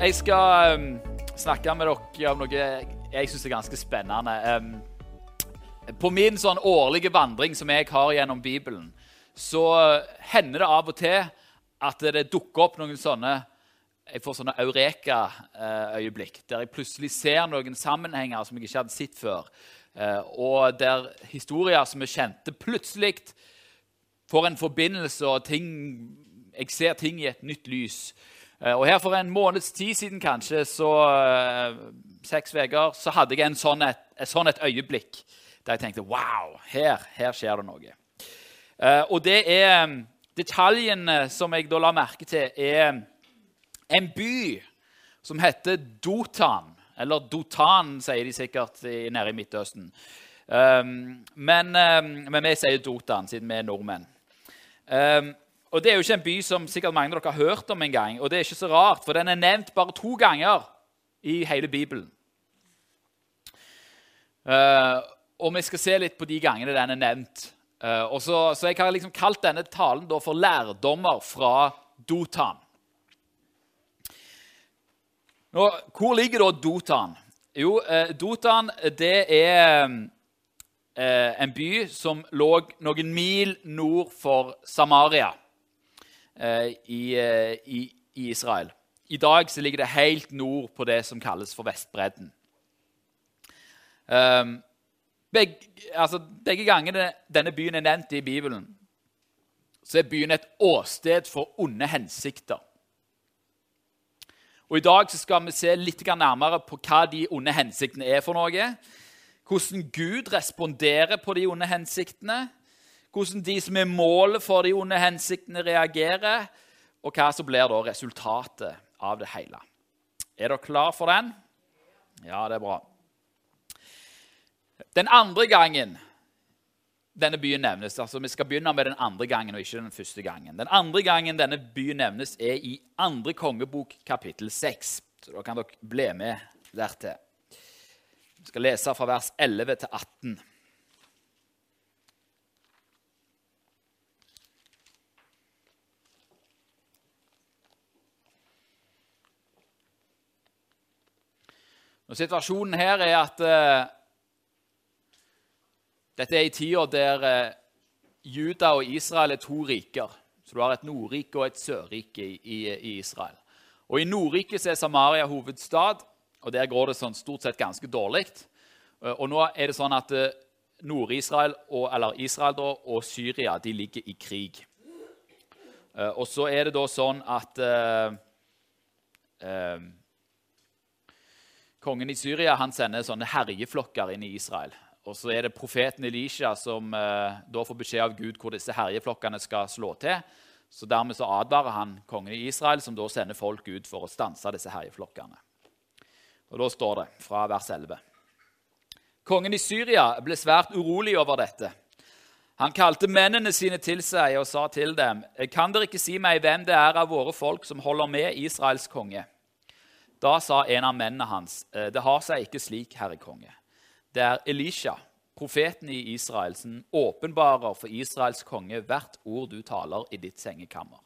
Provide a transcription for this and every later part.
jeg skal um, snakke med dere om noe jeg syns er ganske spennende. Um, på min sånn årlige vandring som jeg har gjennom Bibelen, så hender det av og til at det dukker opp noen sånne jeg får sånne eureka-øyeblikk, der jeg plutselig ser noen sammenhenger som jeg ikke hadde sett før. Eh, og der historier som er kjente, plutselig får en forbindelse, og ting, jeg ser ting i et nytt lys. Eh, og her For en måneds tid siden, kanskje, så eh, seks uker, så hadde jeg en sånn et, et, sånn et øyeblikk der jeg tenkte Wow, her, her skjer det noe. Og det er Detaljene som jeg da la merke til, er en by som heter Dotan. Eller Dotan, sier de sikkert nede i Midtøsten. Men, um, men, vi sier Dotan, siden vi er nordmenn. Um, og Det er jo ikke en by som sikkert mange av dere har hørt om en gang. Og det er ikke så rart, for den er nevnt bare to ganger i hele Bibelen. Uh, og vi skal se litt på de gangene den er nevnt. Uh, og så, så Jeg har liksom kalt denne talen for 'Lærdommer fra Dotan'. Nå, hvor ligger da Dotan? Jo, uh, Dotan det er en by som lå noen mil nord for Samaria i, eh, i, i, Israel. I dag ligger det helt nord på det som kalles for Vestbredden. Um, begge, altså, begge gangene denne byen er nevnt i Bibelen, så er byen et åsted for onde hensikter. Og I dag skal vi se litt nærmere på hva de onde hensiktene er for noe. Hvordan Gud responderer på de onde hensiktene. Hvordan de som er målet for de onde hensiktene, reagerer. Og hva som blir da resultatet av det hele. Er dere klar for den? Ja, det er bra. Den andre gangen denne byen nevnes. Altså, Vi skal begynne med den andre gangen og ikke den første gangen. Den andre gangen denne byen nevnes, er i andre kongebok, kapittel 6. Så da kan dere bli med dertil. Vi skal lese fra vers 11 til 18. Og situasjonen her er at uh, dette er i tida der uh, Juda og Israel er to riker. Så du har et Nordrike og et Sørrike i, i, i Israel. Og I Nordriket er Samaria hovedstad, og der går det sånn stort sett ganske dårlig. Uh, og nå er det sånn at Nord-Israel eller Israel og Syria de ligger i krig. Og så er det da sånn at Kongen i Syria han sender sånne herjeflokker inn i Israel. Og så er det profeten Elisha som eh, da får beskjed av Gud hvor disse herjeflokkene skal slå til. Så Dermed så advarer han kongen i Israel, som da sender folk ut for å stanse disse herjeflokkene. Og Da står det fra vers 11. Kongen i Syria ble svært urolig over dette. Han kalte mennene sine til seg og sa til dem.: Kan dere ikke si meg hvem det er av våre folk som holder med Israels konge? Da sa en av mennene hans.: Det har seg ikke slik, herre konge. Det er Elisha, profeten i Israel, som åpenbarer for Israels konge hvert ord du taler i ditt sengekammer.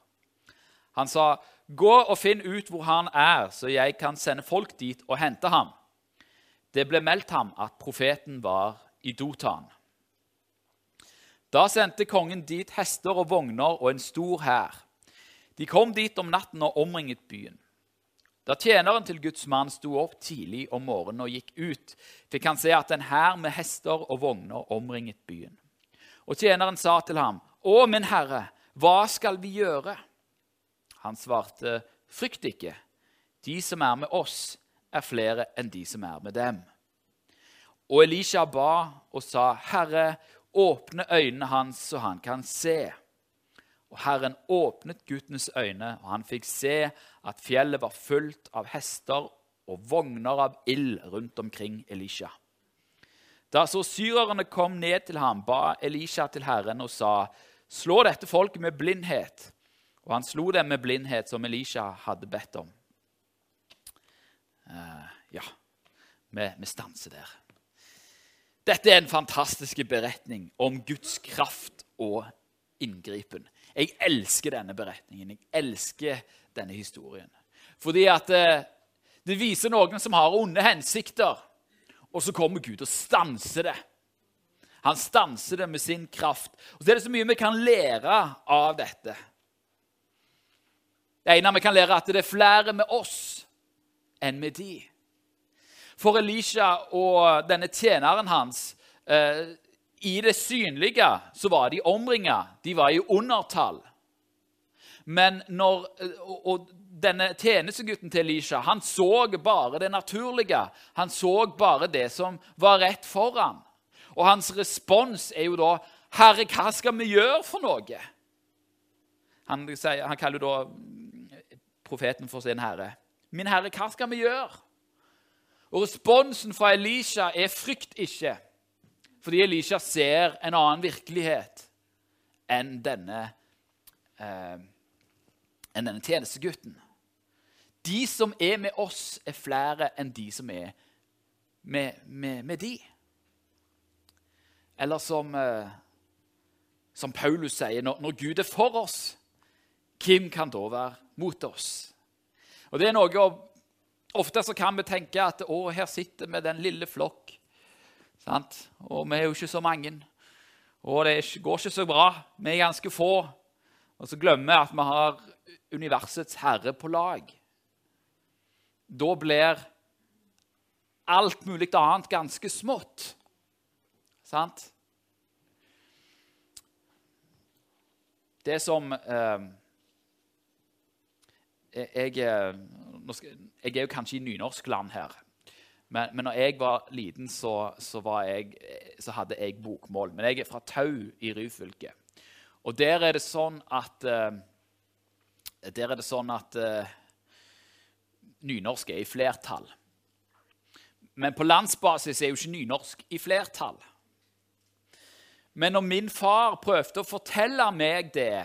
Han sa, 'Gå og finn ut hvor han er, så jeg kan sende folk dit og hente ham.' Det ble meldt ham at profeten var i Dotan. Da sendte kongen dit hester og vogner og en stor hær. De kom dit om natten og omringet byen. Da tjeneren til Guds mann sto opp tidlig om morgenen og gikk ut, fikk han se at en hær med hester og vogner omringet byen. Og tjeneren sa til ham, 'Å, min herre, hva skal vi gjøre?' Han svarte, 'Frykt ikke. De som er med oss, er flere enn de som er med dem.' Og Elisha ba og sa, 'Herre, åpne øynene hans, så han kan se.' Og Herren åpnet guttens øyne, og han fikk se at fjellet var fullt av hester og vogner av ild rundt omkring Elisha. Da så syrerne kom ned til ham, ba Elisha til Herren og sa, Slå dette folket med blindhet. Og han slo dem med blindhet, som Elisha hadde bedt om. Uh, ja, vi, vi stanser der. Dette er en fantastisk beretning om Guds kraft og inngripen. Jeg elsker denne beretningen. Jeg elsker denne historien. Fordi at eh, Det viser noen som har onde hensikter. Og så kommer Gud og stanser det. Han stanser det med sin kraft. Og så er det så mye vi kan lære av dette. Det ene vi kan lære, er at det er flere med oss enn med de. For Elisha og denne tjeneren hans eh, I det synlige så var de omringa. De var i undertall. Men når, og, og denne tjenestegutten til Elisha han så bare det naturlige. Han så bare det som var rett foran. Og hans respons er jo da 'Herre, hva skal vi gjøre for noe?' Han, han kaller da profeten for sin herre. 'Min herre, hva skal vi gjøre?' Og Responsen fra Elisha er 'frykt ikke', fordi Elisha ser en annen virkelighet enn denne, eh, enn denne tjenestegutten. De som er med oss, er flere enn de som er med, med, med de. Eller som, eh, som Paulus sier, når, når, Gud er for oss, hvem kan da være mot oss? Og det er noe Ofte så kan vi tenke at å, her sitter vi, den lille flokk. Sant? Og vi er jo ikke så mange. Og det går ikke så bra. Vi er ganske få. Og så glemmer vi at vi har universets herre på lag. Da blir alt mulig annet ganske smått. Sant? Det som eh, jeg, jeg, er jo kanskje i nynorskland her. Men, men når jeg var liten, så, så, var jeg, så, hadde jeg bokmål. Men jeg er fra Tau i Ryfylke. Og der er det sånn at uh, Der er det sånn at uh, nynorsk er i flertall. Men på landsbasis er jo ikke nynorsk i flertall. Men når min far prøvde å fortelle meg det,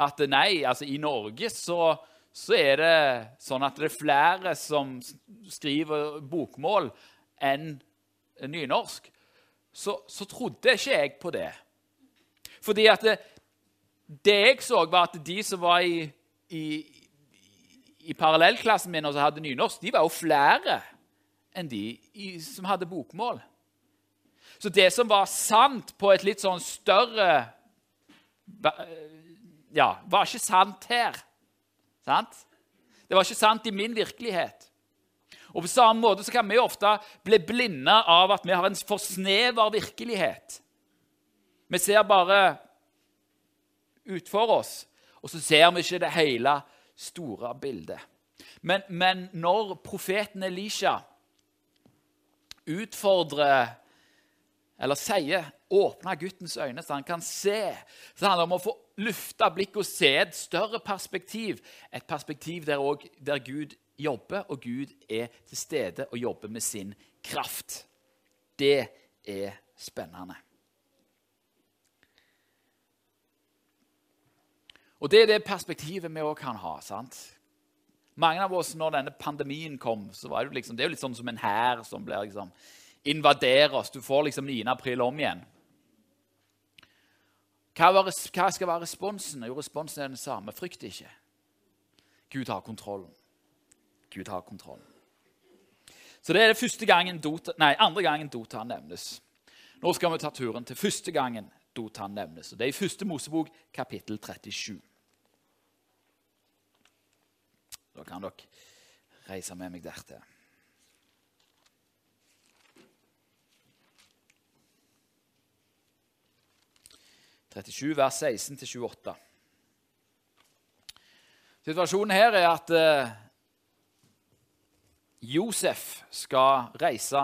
at nei, altså i Norge så, så er det sånn at det er flere som skriver bokmål enn nynorsk, så, så trodde ikke jeg på det. Fordi at det, det jeg så, var at de som var i, i, i parallellklassen min og som hadde nynorsk, de var jo flere enn de i, som hadde bokmål. Så det som var sant på et litt sånn større Ja, var ikke sant her. Sant? Det var ikke sant i min virkelighet. Og På samme måte så kan vi ofte bli blinde av at vi har en for snever virkelighet. Vi ser bare utfor oss, og så ser vi ikke det hele store bildet. Men, men når profeten Elisha utfordrer eller sier, åpne guttens øyne så han kan se. Så det handler om å få lufta blikket og se et større perspektiv. Et perspektiv der, også, der Gud jobber, og Gud er til stede og jobber med sin kraft. Det er spennende. Og Det er det perspektivet vi òg kan ha. sant? Mange av oss, når denne pandemien kom, så var det, liksom, det er jo litt sånn som en hær som blir liksom, invadere oss. Du får liksom 9. april om igjen. Hva, skal være responsen? Jo, responsen er den samme. Frykt ikke. Gud har kontrollen. Gud har kontrollen. Så det er det gangen Dota, nei, andre gangen Dotan nevnes. Nå skal vi ta turen til første gangen Dotan nevnes. og Det er i første Mosebok, kapittel 37. Da kan dere reise med meg dertil. 37, vers 16-28. Situasjonen her er at eh, Josef skal reise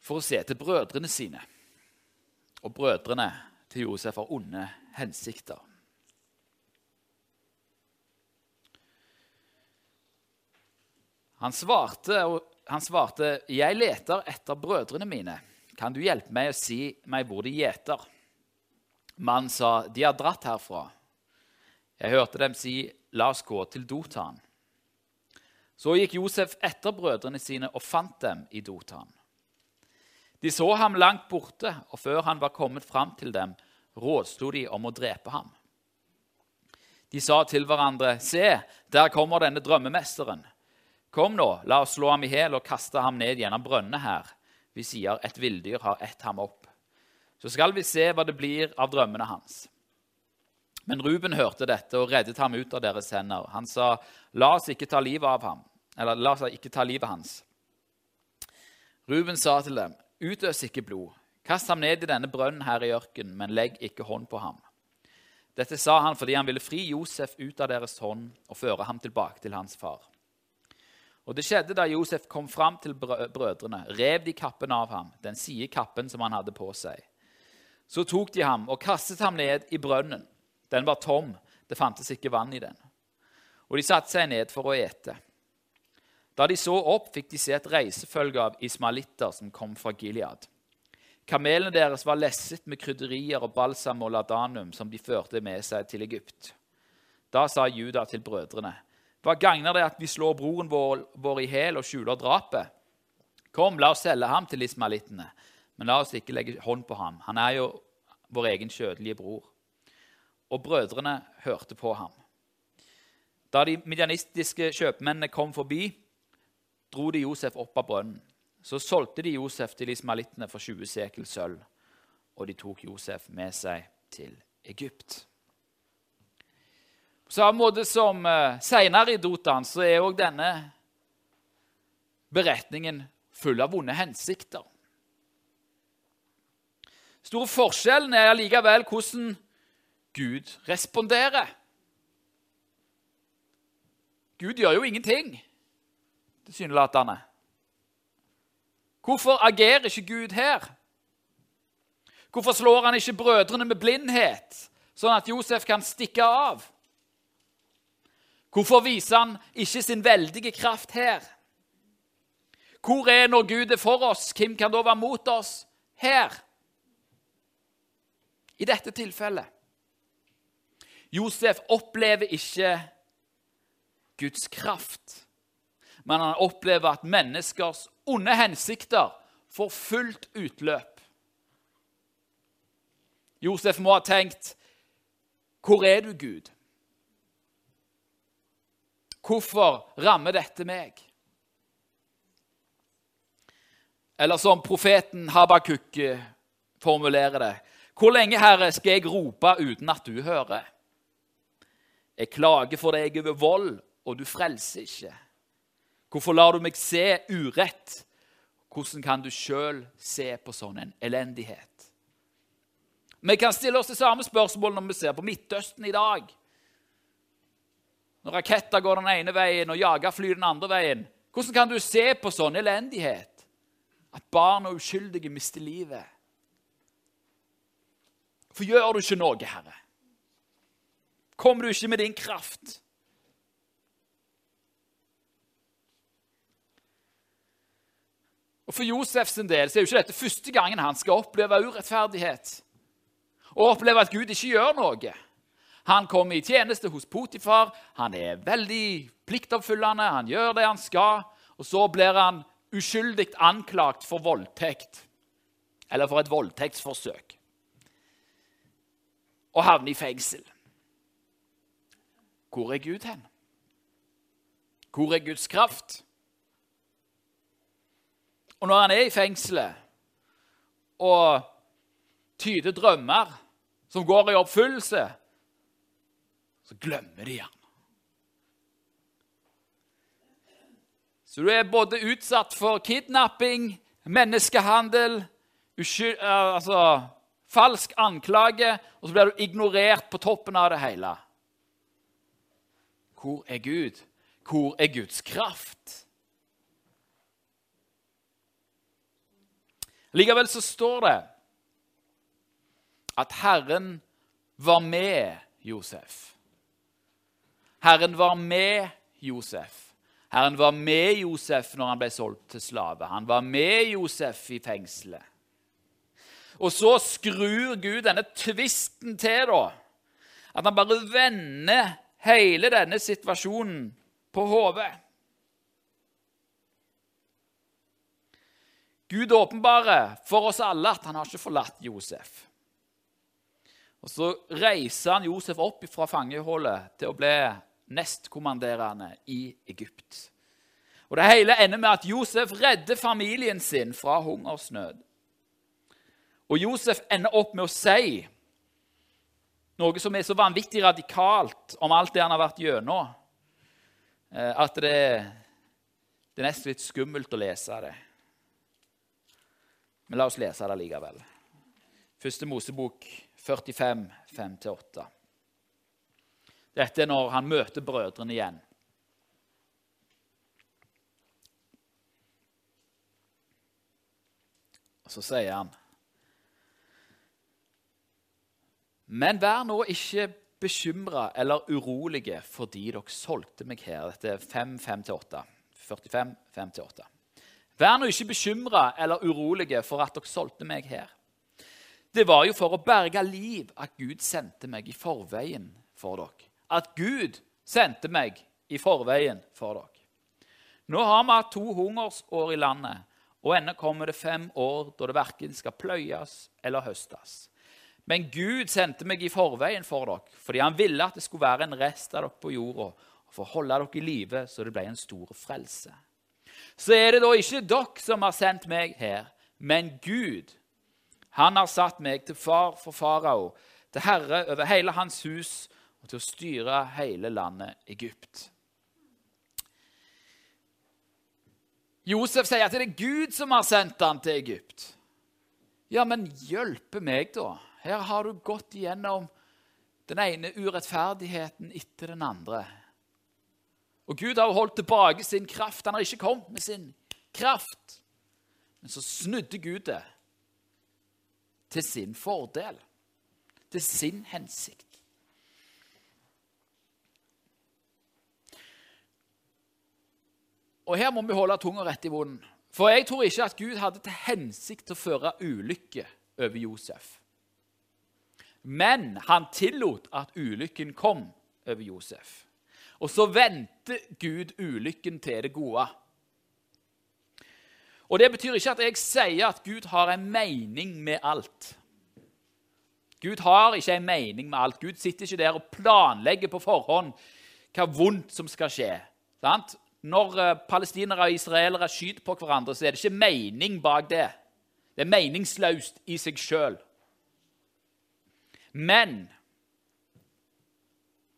for å se til brødrene sine. Og brødrene til Josef har onde hensikter. Han svarte, han svarte, 'Jeg leter etter brødrene mine. Kan du hjelpe meg å si meg hvor de gjeter?' Mannen sa, 'De har dratt herfra.' Jeg hørte dem si, 'La oss gå til Dotan.' Så gikk Josef etter brødrene sine og fant dem i Dotan. De så ham langt borte, og før han var kommet fram til dem, rådslo de om å drepe ham. De sa til hverandre, 'Se, der kommer denne drømmemesteren.' Kom nå, la oss slå ham i hjel og kaste ham ned gjennom brønnene her. Vi sier et villdyr har ett ham opp. Så skal vi se hva det blir av drømmene hans. Men Ruben hørte dette og reddet ham ut av deres hender. Han sa, la oss ikke ta livet av ham, eller la oss ikke ta livet hans. Ruben sa til dem, utøs ikke blod. Kast ham ned i denne brønnen her i ørkenen, men legg ikke hånd på ham. Dette sa han fordi han ville fri Josef ut av deres hånd og føre ham tilbake til hans far. Og Det skjedde da Josef kom fram til brødrene, rev de kappen av ham, den side kappen som han hadde på seg. Så tok de ham og kastet ham ned i brønnen. Den var tom, det fantes ikke vann i den. Og de satte seg ned for å ete. Da de så opp, fikk de se et reisefølge av ismalitter som kom fra Gilead. Kamelene deres var lesset med krydderier og balsam og ladanum som de førte med seg til Egypt. Da sa Juda til brødrene.: Hva gagner det at vi slår broren vår, vår i hæl og skjuler drapet? Kom, la oss selge ham til ismalittene, men la oss ikke legge hånd på ham. Han er jo vår egen kjødelige bror. Og brødrene hørte på ham. Da de midjanistiske kjøpmennene kom forbi, dro de Josef opp av brønnen. Så solgte de Josef til ismalittene for 20 sekel sølv, og de tok Josef med seg til Egypt. På samme måte som uh, seinere i Dotan så er òg denne beretningen full av vonde hensikter. Store forskjellen er allikevel hvordan Gud responderer. Gud gjør jo ingenting, tilsynelatende. Hvorfor agerer ikke Gud her? Hvorfor slår han ikke brødrene med blindhet, sånn at Josef kan stikke av? Hvorfor viser han ikke sin veldige kraft her? Hvor er når Gud er for oss? Hvem kan da være mot oss her? I dette tilfellet. Josef opplever ikke Guds kraft, men han opplever at menneskers onde hensikter får fullt utløp. Josef må ha tenkt Hvor er du, Gud? Hvorfor rammer dette meg? Eller som profeten Habakuk eh, formulerer det Hvor lenge, Herre, skal jeg rope uten at du hører? Jeg klager for deg over vold, og du frelser ikke. Hvorfor lar du meg se urett? Hvordan kan du sjøl se på sånn en elendighet? Vi kan stille oss det samme spørsmålet når vi ser på Midtøsten i dag. Når raketter går den ene veien og jagerfly den andre veien. Hvordan kan du se på sånn elendighet? At barn og uskyldige mister livet? Hvorfor gjør du ikke noe, Herre? Kommer du ikke med din kraft? Og For Josefs del så er jo ikke dette første gangen han skal oppleve urettferdighet. Og oppleve at Gud ikke gjør noe. Han kommer i tjeneste hos Potifar. Han er veldig pliktoppfyllende, han gjør det han skal. Og så blir han uskyldig anklagt for voldtekt. Eller for et voldtektsforsøk. Og havner i fengsel. Hvor er Gud hen? Hvor er Guds kraft? Og når han er i fengselet og tyder drømmer som går i oppfyllelse, så glemmer de han. Så du er både utsatt for kidnapping, menneskehandel, uskyld, eh, altså, falsk anklage, og så blir du ignorert på toppen av det hele. Hvor er Gud? Hvor er Guds kraft? Likevel så står det at Herren var med Josef. Herren var med Josef. Herren var med Josef når han ble solgt til slave. Han var med Josef i fengselet. Og så skrur Gud denne tvisten til, da. At han bare vender hele denne situasjonen på hodet. Gud åpenbarer for oss alle at han har ikke forlatt Josef. Og Så reiser han Josef opp fra fangehullet til å bli nestkommanderende i Egypt. Og Det hele ender med at Josef redder familien sin fra hungersnød. Og Josef ender opp med å si noe som er så vanvittig radikalt om alt det han har vært gjennom, eh, at det, det er nesten litt skummelt å lese det. Men la oss lese det likevel. Første Mosebok 45, 5-8. Dette er når han møter brødrene igjen. Og så sier han Men vær nå ikke bekymra eller urolige fordi dere solgte meg her. Dette er 5, 5-8. 45, 5-8. Vær nå ikke bekymra eller urolige for at dere solgte meg her. Det var jo for å berge liv at Gud sendte meg i forveien for dere. At Gud sendte meg i forveien for dere. Nå har vi hatt to hungersår i landet, og ennå kommer det fem år da det verken skal pløyes eller høstes. Men Gud sendte meg i forveien for dere, fordi han ville at det skulle være en rest av dere på jorda, for å holde dere i live så det ble en stor frelse. Så er det da ikke dere som har sendt meg her, men Gud. Han har satt meg til far for farao, til herre over hele hans hus og til å styre hele landet Egypt. Josef sier at det er Gud som har sendt han til Egypt. Ja, men hjelpe meg, da. Her har du gått igjennom den ene urettferdigheten etter den andre. Og Gud har holdt tilbake sin kraft. Han har ikke kommet med sin kraft. Men så snudde Gud det til sin fordel, til sin hensikt. Og Her må vi holde tunga rett i munnen. For jeg tror ikke at Gud hadde til hensikt å føre ulykke over Josef. Men han tillot at ulykken kom over Josef. Og så vendte Gud ulykken til det gode. Og Det betyr ikke at jeg sier at Gud har en mening med alt. Gud har ikke en mening med alt. Gud sitter ikke der og planlegger på forhånd hva vondt som skal skje. Sant? Når eh, palestinere og israelere skyter på hverandre, så er det ikke mening bak det. Det er meningsløst i seg sjøl. Men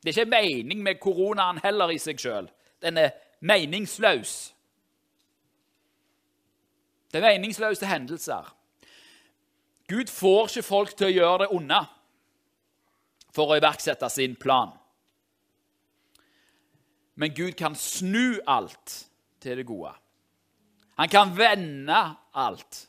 det er ikke mening med koronaen heller i seg sjøl. Den er meningsløs. Det er meningsløse hendelser. Gud får ikke folk til å gjøre det onde for å iverksette sin plan. Men Gud kan snu alt til det gode. Han kan vende alt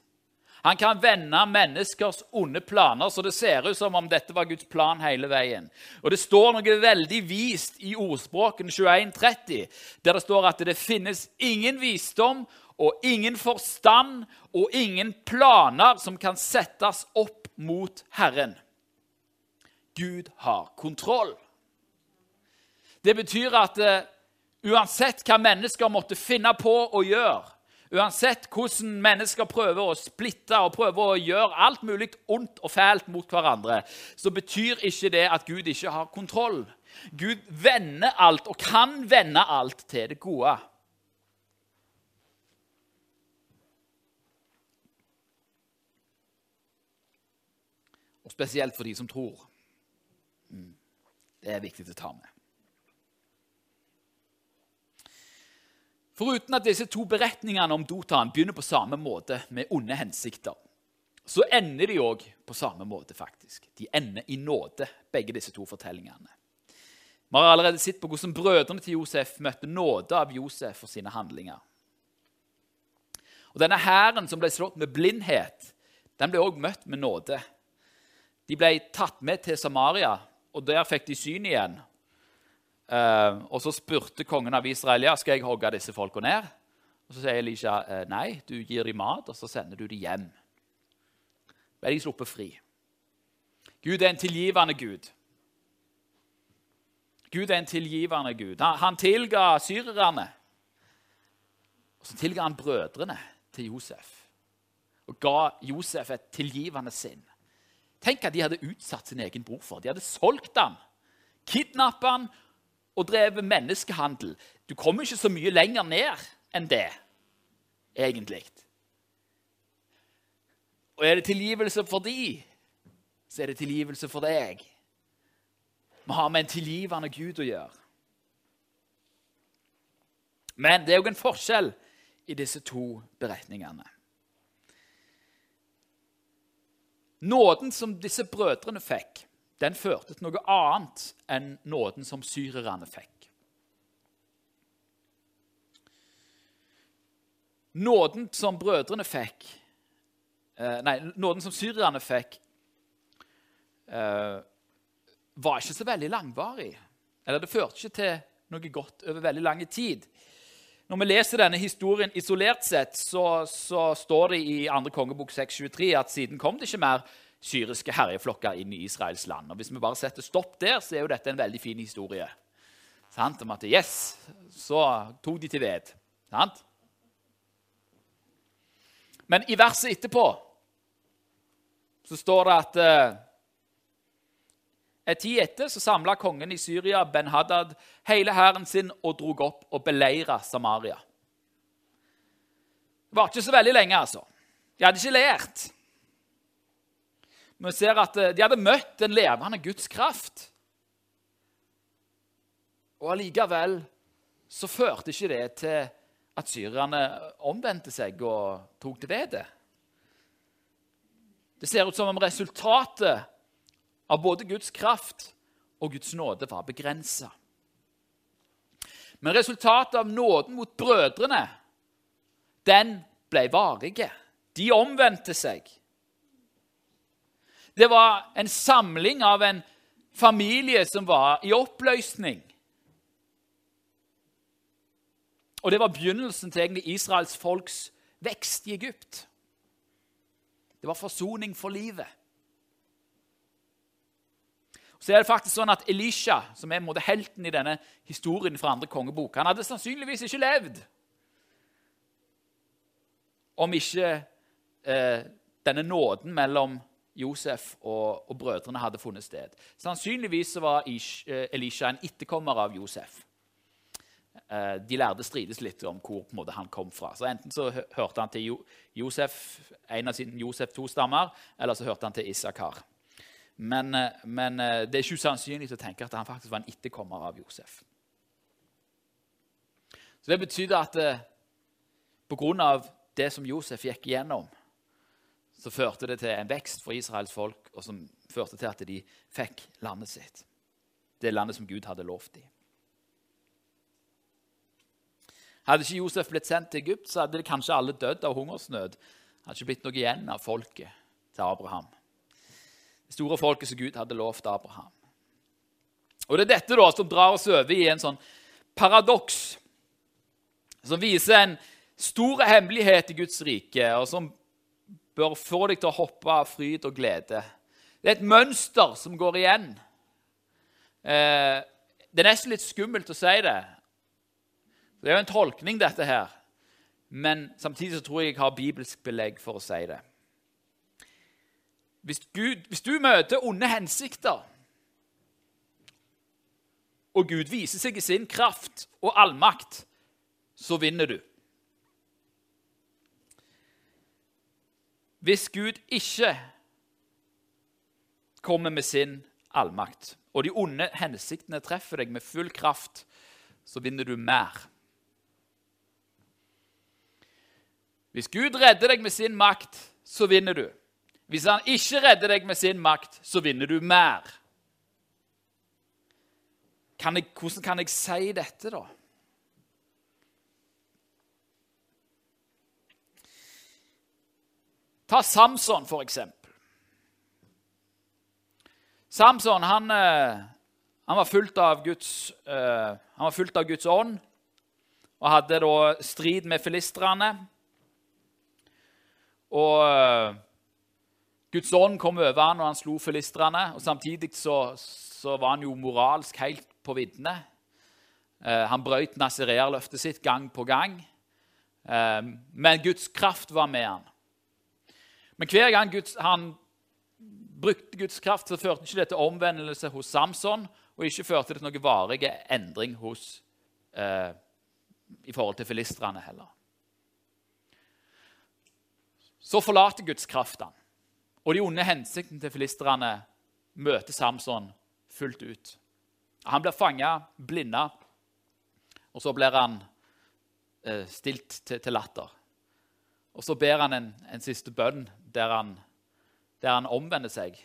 han kan vende menneskers onde planer så det ser ut som om dette var Guds plan hele veien. Og Det står noe veldig vist i ordspråken 2130, der det står at det finnes ingen visdom og ingen forstand og ingen planer som kan settes opp mot Herren. Gud har kontroll. Det betyr at uh, uansett hva mennesker måtte finne på å gjøre, Uansett hvordan mennesker prøver å splitte og prøver å gjøre alt mulig ondt og fælt mot hverandre, så betyr ikke det at Gud ikke har kontroll. Gud vender alt og kan vende alt til det gode. Og spesielt for de som tror. Mm. Det er viktig å ta med. Foruten at disse to beretningene om Dotan begynner på samme måte, med onde hensikter, så ender de òg på samme måte. faktisk. De ender i nåde, begge disse to fortellingene. Vi har allerede sett på hvordan brødrene til Josef møtte nåde av Josef for sine handlinger. Og Denne hæren som ble slått med blindhet, den ble òg møtt med nåde. De ble tatt med til Samaria, og der fikk de syn igjen. Uh, og så spurte kongen av Israel ja, skal jeg hogge disse folka ned. Og Så sier Elisha uh, nei, du gir dem mat, og så sender du dem hjem. Ble de sluppet fri. Gud er en tilgivende Gud. Gud er en tilgivende Gud. Han, han tilga syrerne. Og så tilga han brødrene til Josef og ga Josef et tilgivende sinn. Tenk at de hadde utsatt sin egen bror for. De hadde solgt ham, kidnappet ham og drevet menneskehandel. Du kommer ikke så mye lenger ned. enn det, egentlig. Og er det tilgivelse for de, så er det tilgivelse for deg. Vi har med en tilgivende Gud å gjøre. Men det er jo en forskjell i disse to beretningene. Nåden som disse brødrene fikk, den førte til noe annet enn nåden som syrerne fikk. Nåden som brødrene fikk eh, Nei, nåden som syrerne fikk, eh, var ikke så veldig langvarig. Eller det førte ikke til noe godt over veldig lang tid. Når vi leser denne historien isolert sett, så, så står det i 2. kongebok 623 at siden kom det ikke mer syriske herjeflokker inn i Israels land. Og Hvis vi bare setter stopp der, så er jo dette en veldig fin historie. Sant? Om at yes, så tok de til ved. Sant? Men i verset etterpå så står det at eh, En tid etter så samla kongen i Syria Ben-Hadad hele hæren sin og drog opp og beleira Samaria. Det var ikke så veldig lenge, altså. De hadde ikke lært. Vi ser at eh, de hadde møtt den levende Guds kraft. Og allikevel så førte ikke det til at syrerne omvendte seg og tok til vede. Det ser ut som om resultatet av både Guds kraft og Guds nåde var begrensa. Men resultatet av nåden mot brødrene, den ble varige. De omvendte seg. Det var en samling av en familie som var i oppløsning. Og det var begynnelsen til egentlig Israels folks vekst i Egypt. Det var forsoning for livet. Så er det faktisk sånn at Elisha, som er måte, helten i denne historien fra andre kongebok, han hadde sannsynligvis ikke levd om ikke eh, denne nåden mellom Josef og, og, brødrene hadde funnet sted. Sannsynligvis var eh, Elisha en etterkommer av Josef. Eh, de lærde strides litt om hvor måte, han kom fra. Så Enten så hørte han til Josef, en av sine Josef to stammer, eller så hørte han til Isakar. Men, eh, men det er ikke usannsynlig å tenke at han faktisk var en etterkommer av Josef. Så Det betydde at pga. det som Josef gikk igjennom, så førte det til en vekst for Israels folk, og som førte til at de fikk landet sitt. Det landet som Gud hadde lovt dem. Hadde ikke Josef blitt sendt til Egypt, så hadde de kanskje alle dødd av hungersnød. Det hadde ikke blitt noe igjen av folket til Abraham. Det store folket som Gud hadde lovt Abraham. Og Det er dette da som drar oss over i en sånn paradoks som viser en stor hemmelighet i Guds rike, og som bør få deg til å hoppe av fryd og glede. Det er et mønster som går igjen. Eh, det er nesten litt skummelt å si det, det er jo en tolkning, dette her. Men samtidig så tror jeg jeg har bibelsk belegg for å si det. Hvis, Gud, hvis du møter onde hensikter, og Gud viser seg i sin kraft og allmakt, så vinner du. Hvis Gud ikke kommer med sin allmakt, og de onde hensiktene treffer deg med full kraft, så vinner du mer. Hvis Gud redder deg med sin makt, så vinner du. Hvis han ikke redder deg med sin makt, så vinner du mer. Kan jeg, hvordan kan jeg si dette, da? Ta Samson, for eksempel. Samson han, eh, han, var fullt av Guds, uh, han var fullt av Guds ånd og hadde da strid med filistrene. Og uh, Guds ånd kom over han og han slo filistrene. og Samtidig så, så, var han jo moralsk helt på viddene. Han brøt nazireerløftet sitt gang på gang. Men Guds kraft var med han. Men hver gang Guds, han brukte Guds kraft, så førte ikke det til omvendelse hos Samson, og ikke førte det til noen varig endring hos i forhold til filistrene heller. Så forlater Guds kraft han, og de onde hensiktene til filistrene møter Samson fullt ut. Han blir fanga, blinda, og så blir han eh, stilt til, til, latter. Og så ber han en, en siste bønn der han, der han omvender seg.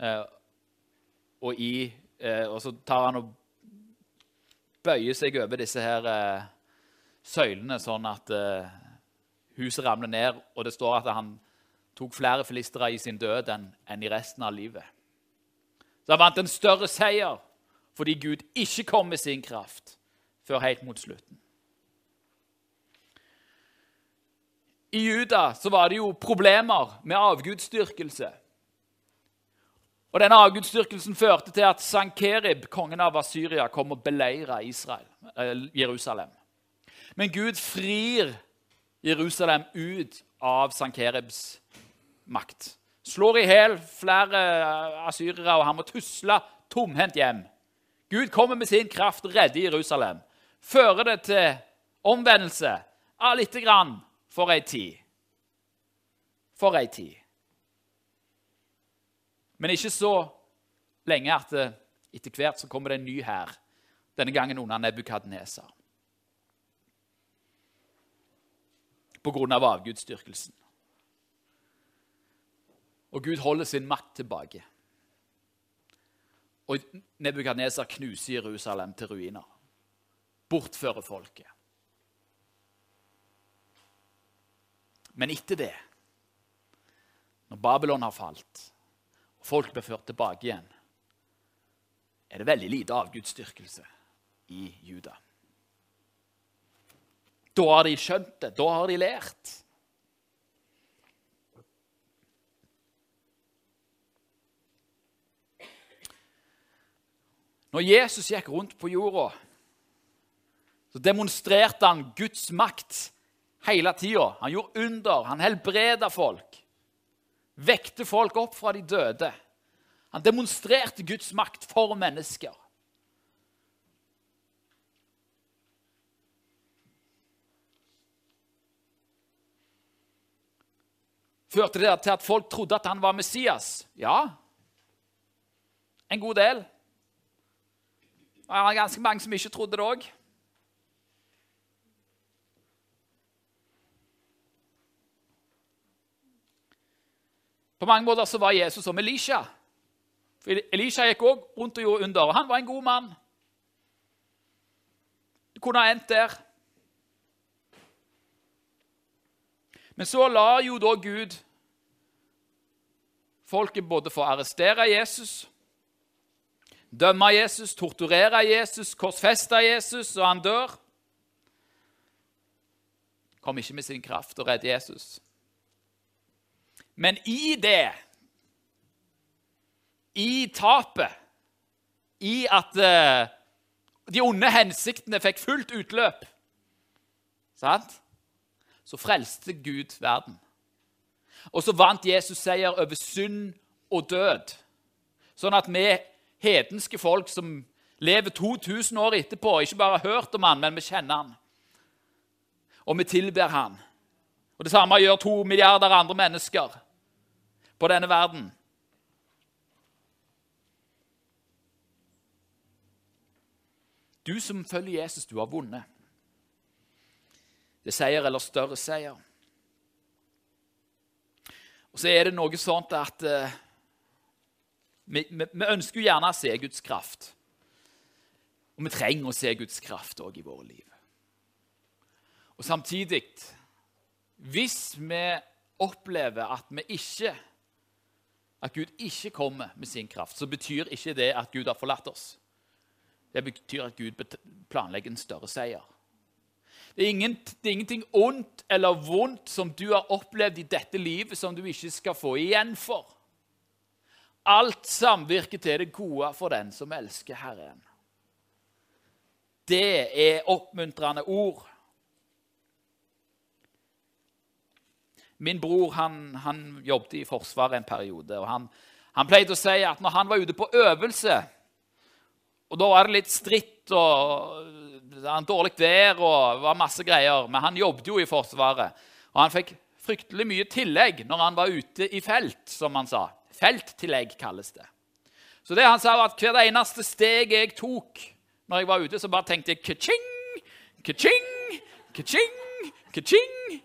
Eh, og, i, eh, og, så tar han og bøyer seg over disse her eh, søylene, sånn at eh, huset ramler ned. Og det står at han tok flere filistere i sin død enn, enn i resten av livet. Så han vant en større seier fordi Gud ikke kom med sin kraft før helt mot slutten. I Juda så var det jo problemer med avgudsdyrkelse. Og Denne avgudsdyrkelsen førte til at Sankerib, kongen av Asyria, kom og beleira eh, Jerusalem. Men Gud frir Jerusalem ut av Sankeribs makt. Slår i hjel flere asyrere, og han må tusle tomhendt hjem. Gud kommer med sin kraft redder Jerusalem. Fører det til omvendelse av lite grann for ei tid. For ei tid. Men ikke så lenge at det, etter hvert så kommer det en ny hær. Denne gangen under Nebukadneser. På grunn av avgudsdyrkelsen. Og Gud holder sin makt tilbake. Og Nebukadneser knuser Jerusalem til ruiner. Bortfører folket. Men etter det, når Babylon har falt, og folk blir ført tilbake igjen, er det veldig lite avgudsdyrkelse i Juda. Da har de skjønt det. Da har de lært. Når Jesus gikk rundt på jorda, så demonstrerte han Guds makt hele tida. Han gjorde under, han helbreda folk. Vekte folk opp fra de døde. Han demonstrerte Guds makt for mennesker. Førte det til at folk trodde at han var Messias? Ja, en god del. Det var ganske mange som ikke trodde det òg. På mange måter så var Jesus som Elisha. For Elisha gikk òg rundt og gjorde under. Han var en god mann. Det kunne ha endt der. Men så la jo da Gud folket både få arrestere Jesus dømme Jesus, torturere Jesus, korsfeste Jesus, og han dør. Kom ikke med sin kraft og redde Jesus. Men i det, i tapet, i at uh, de onde hensiktene fikk fullt utløp, sant? så frelste Gud verden. Og så vant Jesus seier over synd og død, sånn at vi hedenske folk som lever 2000 år etterpå, ikke bare har hørt om han, men vi kjenner han. Og vi tilber han. Og Det samme gjør to milliarder andre mennesker på denne verden. Du som følger Jesus, du har vunnet. Det er seier eller større seier. Og så er det noe sånt at uh, vi, vi, vi, ønsker jo gjerne å se Guds kraft. Og vi trenger å se Guds kraft òg i våre liv. Og samtidig Hvis vi opplever at vi ikke at Gud ikke kommer med sin kraft, så betyr ikke det at Gud har forlatt oss. Det betyr at Gud planlegger en større seier. Det er, ingen, det er, ingenting ondt eller vondt som du har opplevd i dette livet, som du ikke skal få igjen for. Alt samvirker til det gode for den som elsker Herren. Det er oppmuntrende ord. Min bror han, han jobbet i Forsvaret en periode. og han, han, pleide å si at når han var ute på øvelse, og da var det litt stritt og dårlig vær og var masse greier. Men han jobbet jo i Forsvaret. Og han fikk fryktelig mye tillegg når han var ute i felt, som han sa. Felttillegg kalles det. Så det han sa var at hvert eneste steg jeg tok når jeg var ute, så bare tenkte jeg ka-ching, ka-ching, ka-ching, ka-ching.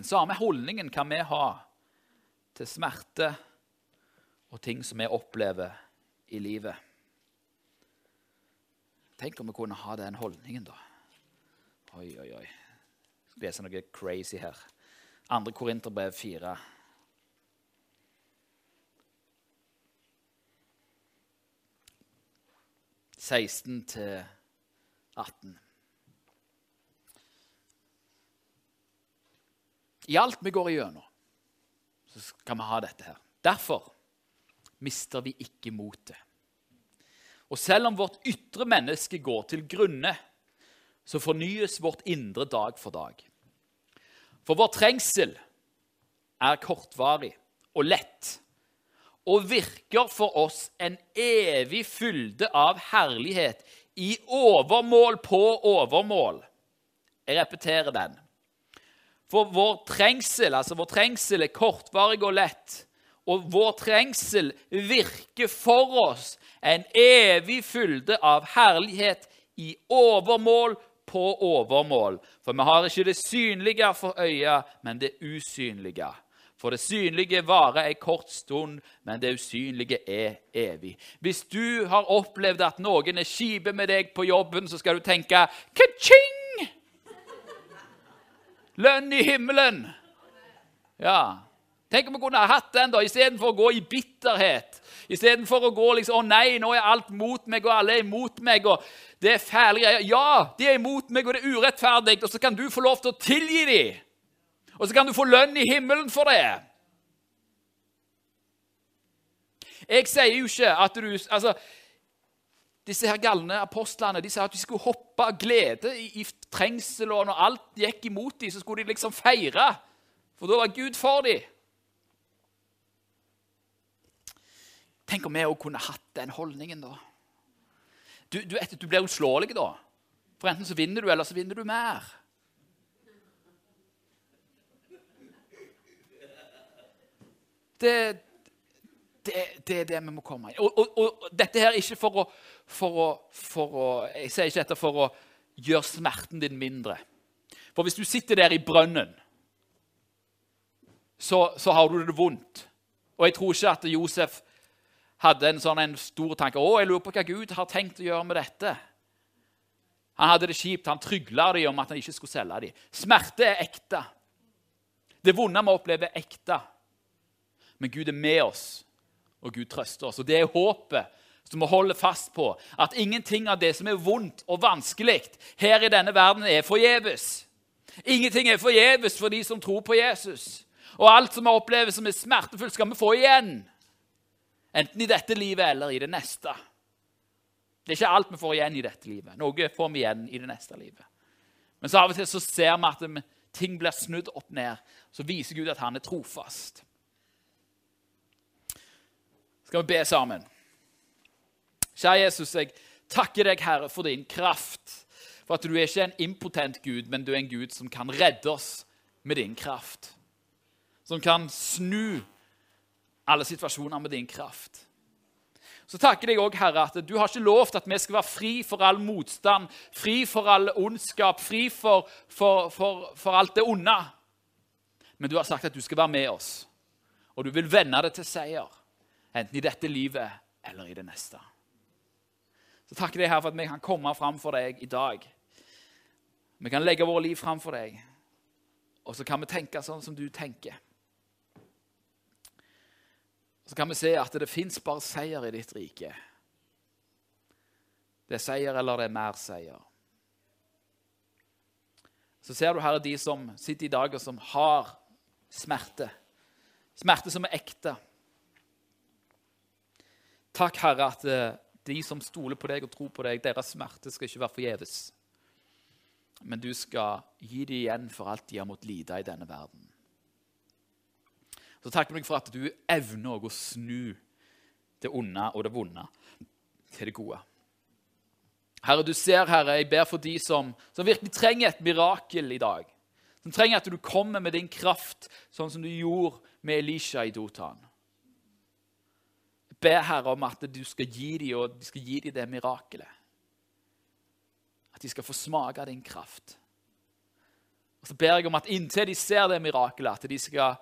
Den samme holdningen kan vi ha til smerte og ting som vi opplever i livet. Tenk om vi kunne ha den holdningen, da. Oi, oi, oi. Jeg skal lese noe crazy her. Andre Korinterbrev 4. Seksten til 18. I alt vi går igjennom, så skal vi ha dette her. Derfor mister vi ikke motet. Og selv om vårt ytre menneske går til grunne, så fornyes vårt indre dag for dag. For vår trengsel er kortvarig og lett og virker for oss en evig fylde av herlighet i overmål på overmål. Jeg repeterer den. For vår trengsel, altså vår trengsel er kortvarig og lett, og vår trengsel virker for oss en evig fylde av herlighet i overmål på overmål. For vi har ikke det synlige for øya, men det usynlige. For det synlige varer ei kort stund, men det usynlige er evig. Hvis du har opplevd at noen er kjipe med deg på jobben, så skal du tenke ka-ching! Lønn i himmelen! Ja. Tenk om vi kunne ha hatt den da, istedenfor å gå i bitterhet. Istedenfor å gå liksom 'Å nei, nå er alt mot meg, og alle er imot meg.' og det er fæle greier. Ja, de er imot meg, og det er urettferdig, og så kan du få lov til å tilgi dem. Og så kan du få lønn i himmelen for det. Jeg sier jo ikke at du altså, Disse her galne apostlene de sa at de skulle hoppe av glede i, i trengsel, og når alt gikk imot dem, så skulle de liksom feire. For da var Gud for dem. Tenk om vi òg kunne hatt den holdningen, da. Du, du, du blir uslåelig da. For enten så vinner du, eller så vinner du mer. Det, det, det er det vi må komme i. Og, og, og, dette her er ikke for å, for, å, for å Jeg sier ikke dette for å gjøre smerten din mindre. For hvis du sitter der i brønnen, så, så har du det vondt. Og jeg tror ikke at Josef hadde en sånn en stor tanke. 'Å, jeg lurer på hva Gud har tenkt å gjøre med dette.' Han hadde det kjipt. Han trygla dem om at han ikke skulle selge dem. Smerte er ekte. Det vonde vi opplever, er ekte. Men Gud er med oss, og Gud trøster oss. Og det er håpet som vi holder fast på. At ingenting av det som er vondt og vanskelig her i denne verden, er forgjeves. Ingenting er forgjeves for de som tror på Jesus. Og alt som vi opplever som er smertefullt, skal vi få igjen. Enten i dette livet eller i det neste. Det er ikke alt vi får igjen i dette livet. Noe får vi igjen i det neste livet. Men så av og til så ser vi at ting blir snudd opp ned. Så viser Gud at han er trofast. Skal vi be sammen? Kjære Jesus, jeg takker deg, Herre, for din kraft. For at du er ikke en impotent Gud, men du er en Gud som kan redde oss med din kraft. Som kan snu alle situasjoner med din kraft. Så takker jeg òg, Herre, at du har ikke lovt at vi skal være fri for all motstand, fri for all ondskap, fri for, for, for, for alt det onde. Men du har sagt at du skal være med oss, og du vil vende det til seier. Enten i dette livet eller i det neste. Så takker jeg her for at vi kan komme fram for deg i dag. Vi kan legge våre liv fram for deg, og så kan vi tenke sånn som du tenker så kan vi se at det fins bare seier i ditt rike. Det er seier eller det er mer seier. Så ser du her de som sitter i dag og som har smerte. Smerte som er ekte. Takk, Herre, at eh, de som stoler på deg og tror på deg, deres smerte skal ikke være forgjeves. Men du skal gi dem igjen for alt de har måttet lide i denne verden. Så takker jeg for at du evner å snu det onde og det vonde til det gode. Herre, du ser, Herre, jeg ber for de som, som virkelig trenger et mirakel i dag. Som trenger at du kommer med din kraft, sånn som du gjorde med Elisha i Dotan. Ber, Herre, om at du skal gi dem, og du skal gi dem det mirakelet. At de skal få smake din kraft. Og så ber jeg om at inntil de ser det mirakelet, at de skal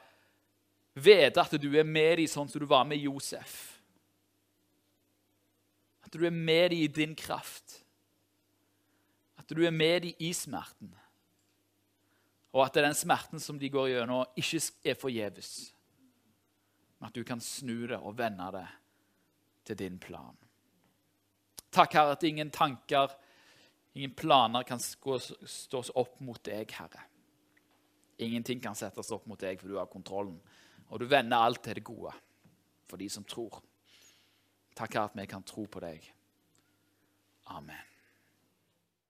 vite at du er med dem sånn som du var med Josef. At du er med dem i din kraft. At du er med dem i smerten. Og at den smerten som de går gjennom, ikke er forgjeves. Men at du kan snu det og vende det til din plan. Takk, Herre, at ingen tanker, ingen planer kan stås opp mot deg, Herre. Ingenting kan settes opp mot deg, for du har kontrollen. Og du vender alt til det gode for de som tror. Takk, Herre, at vi kan tro på deg. Amen.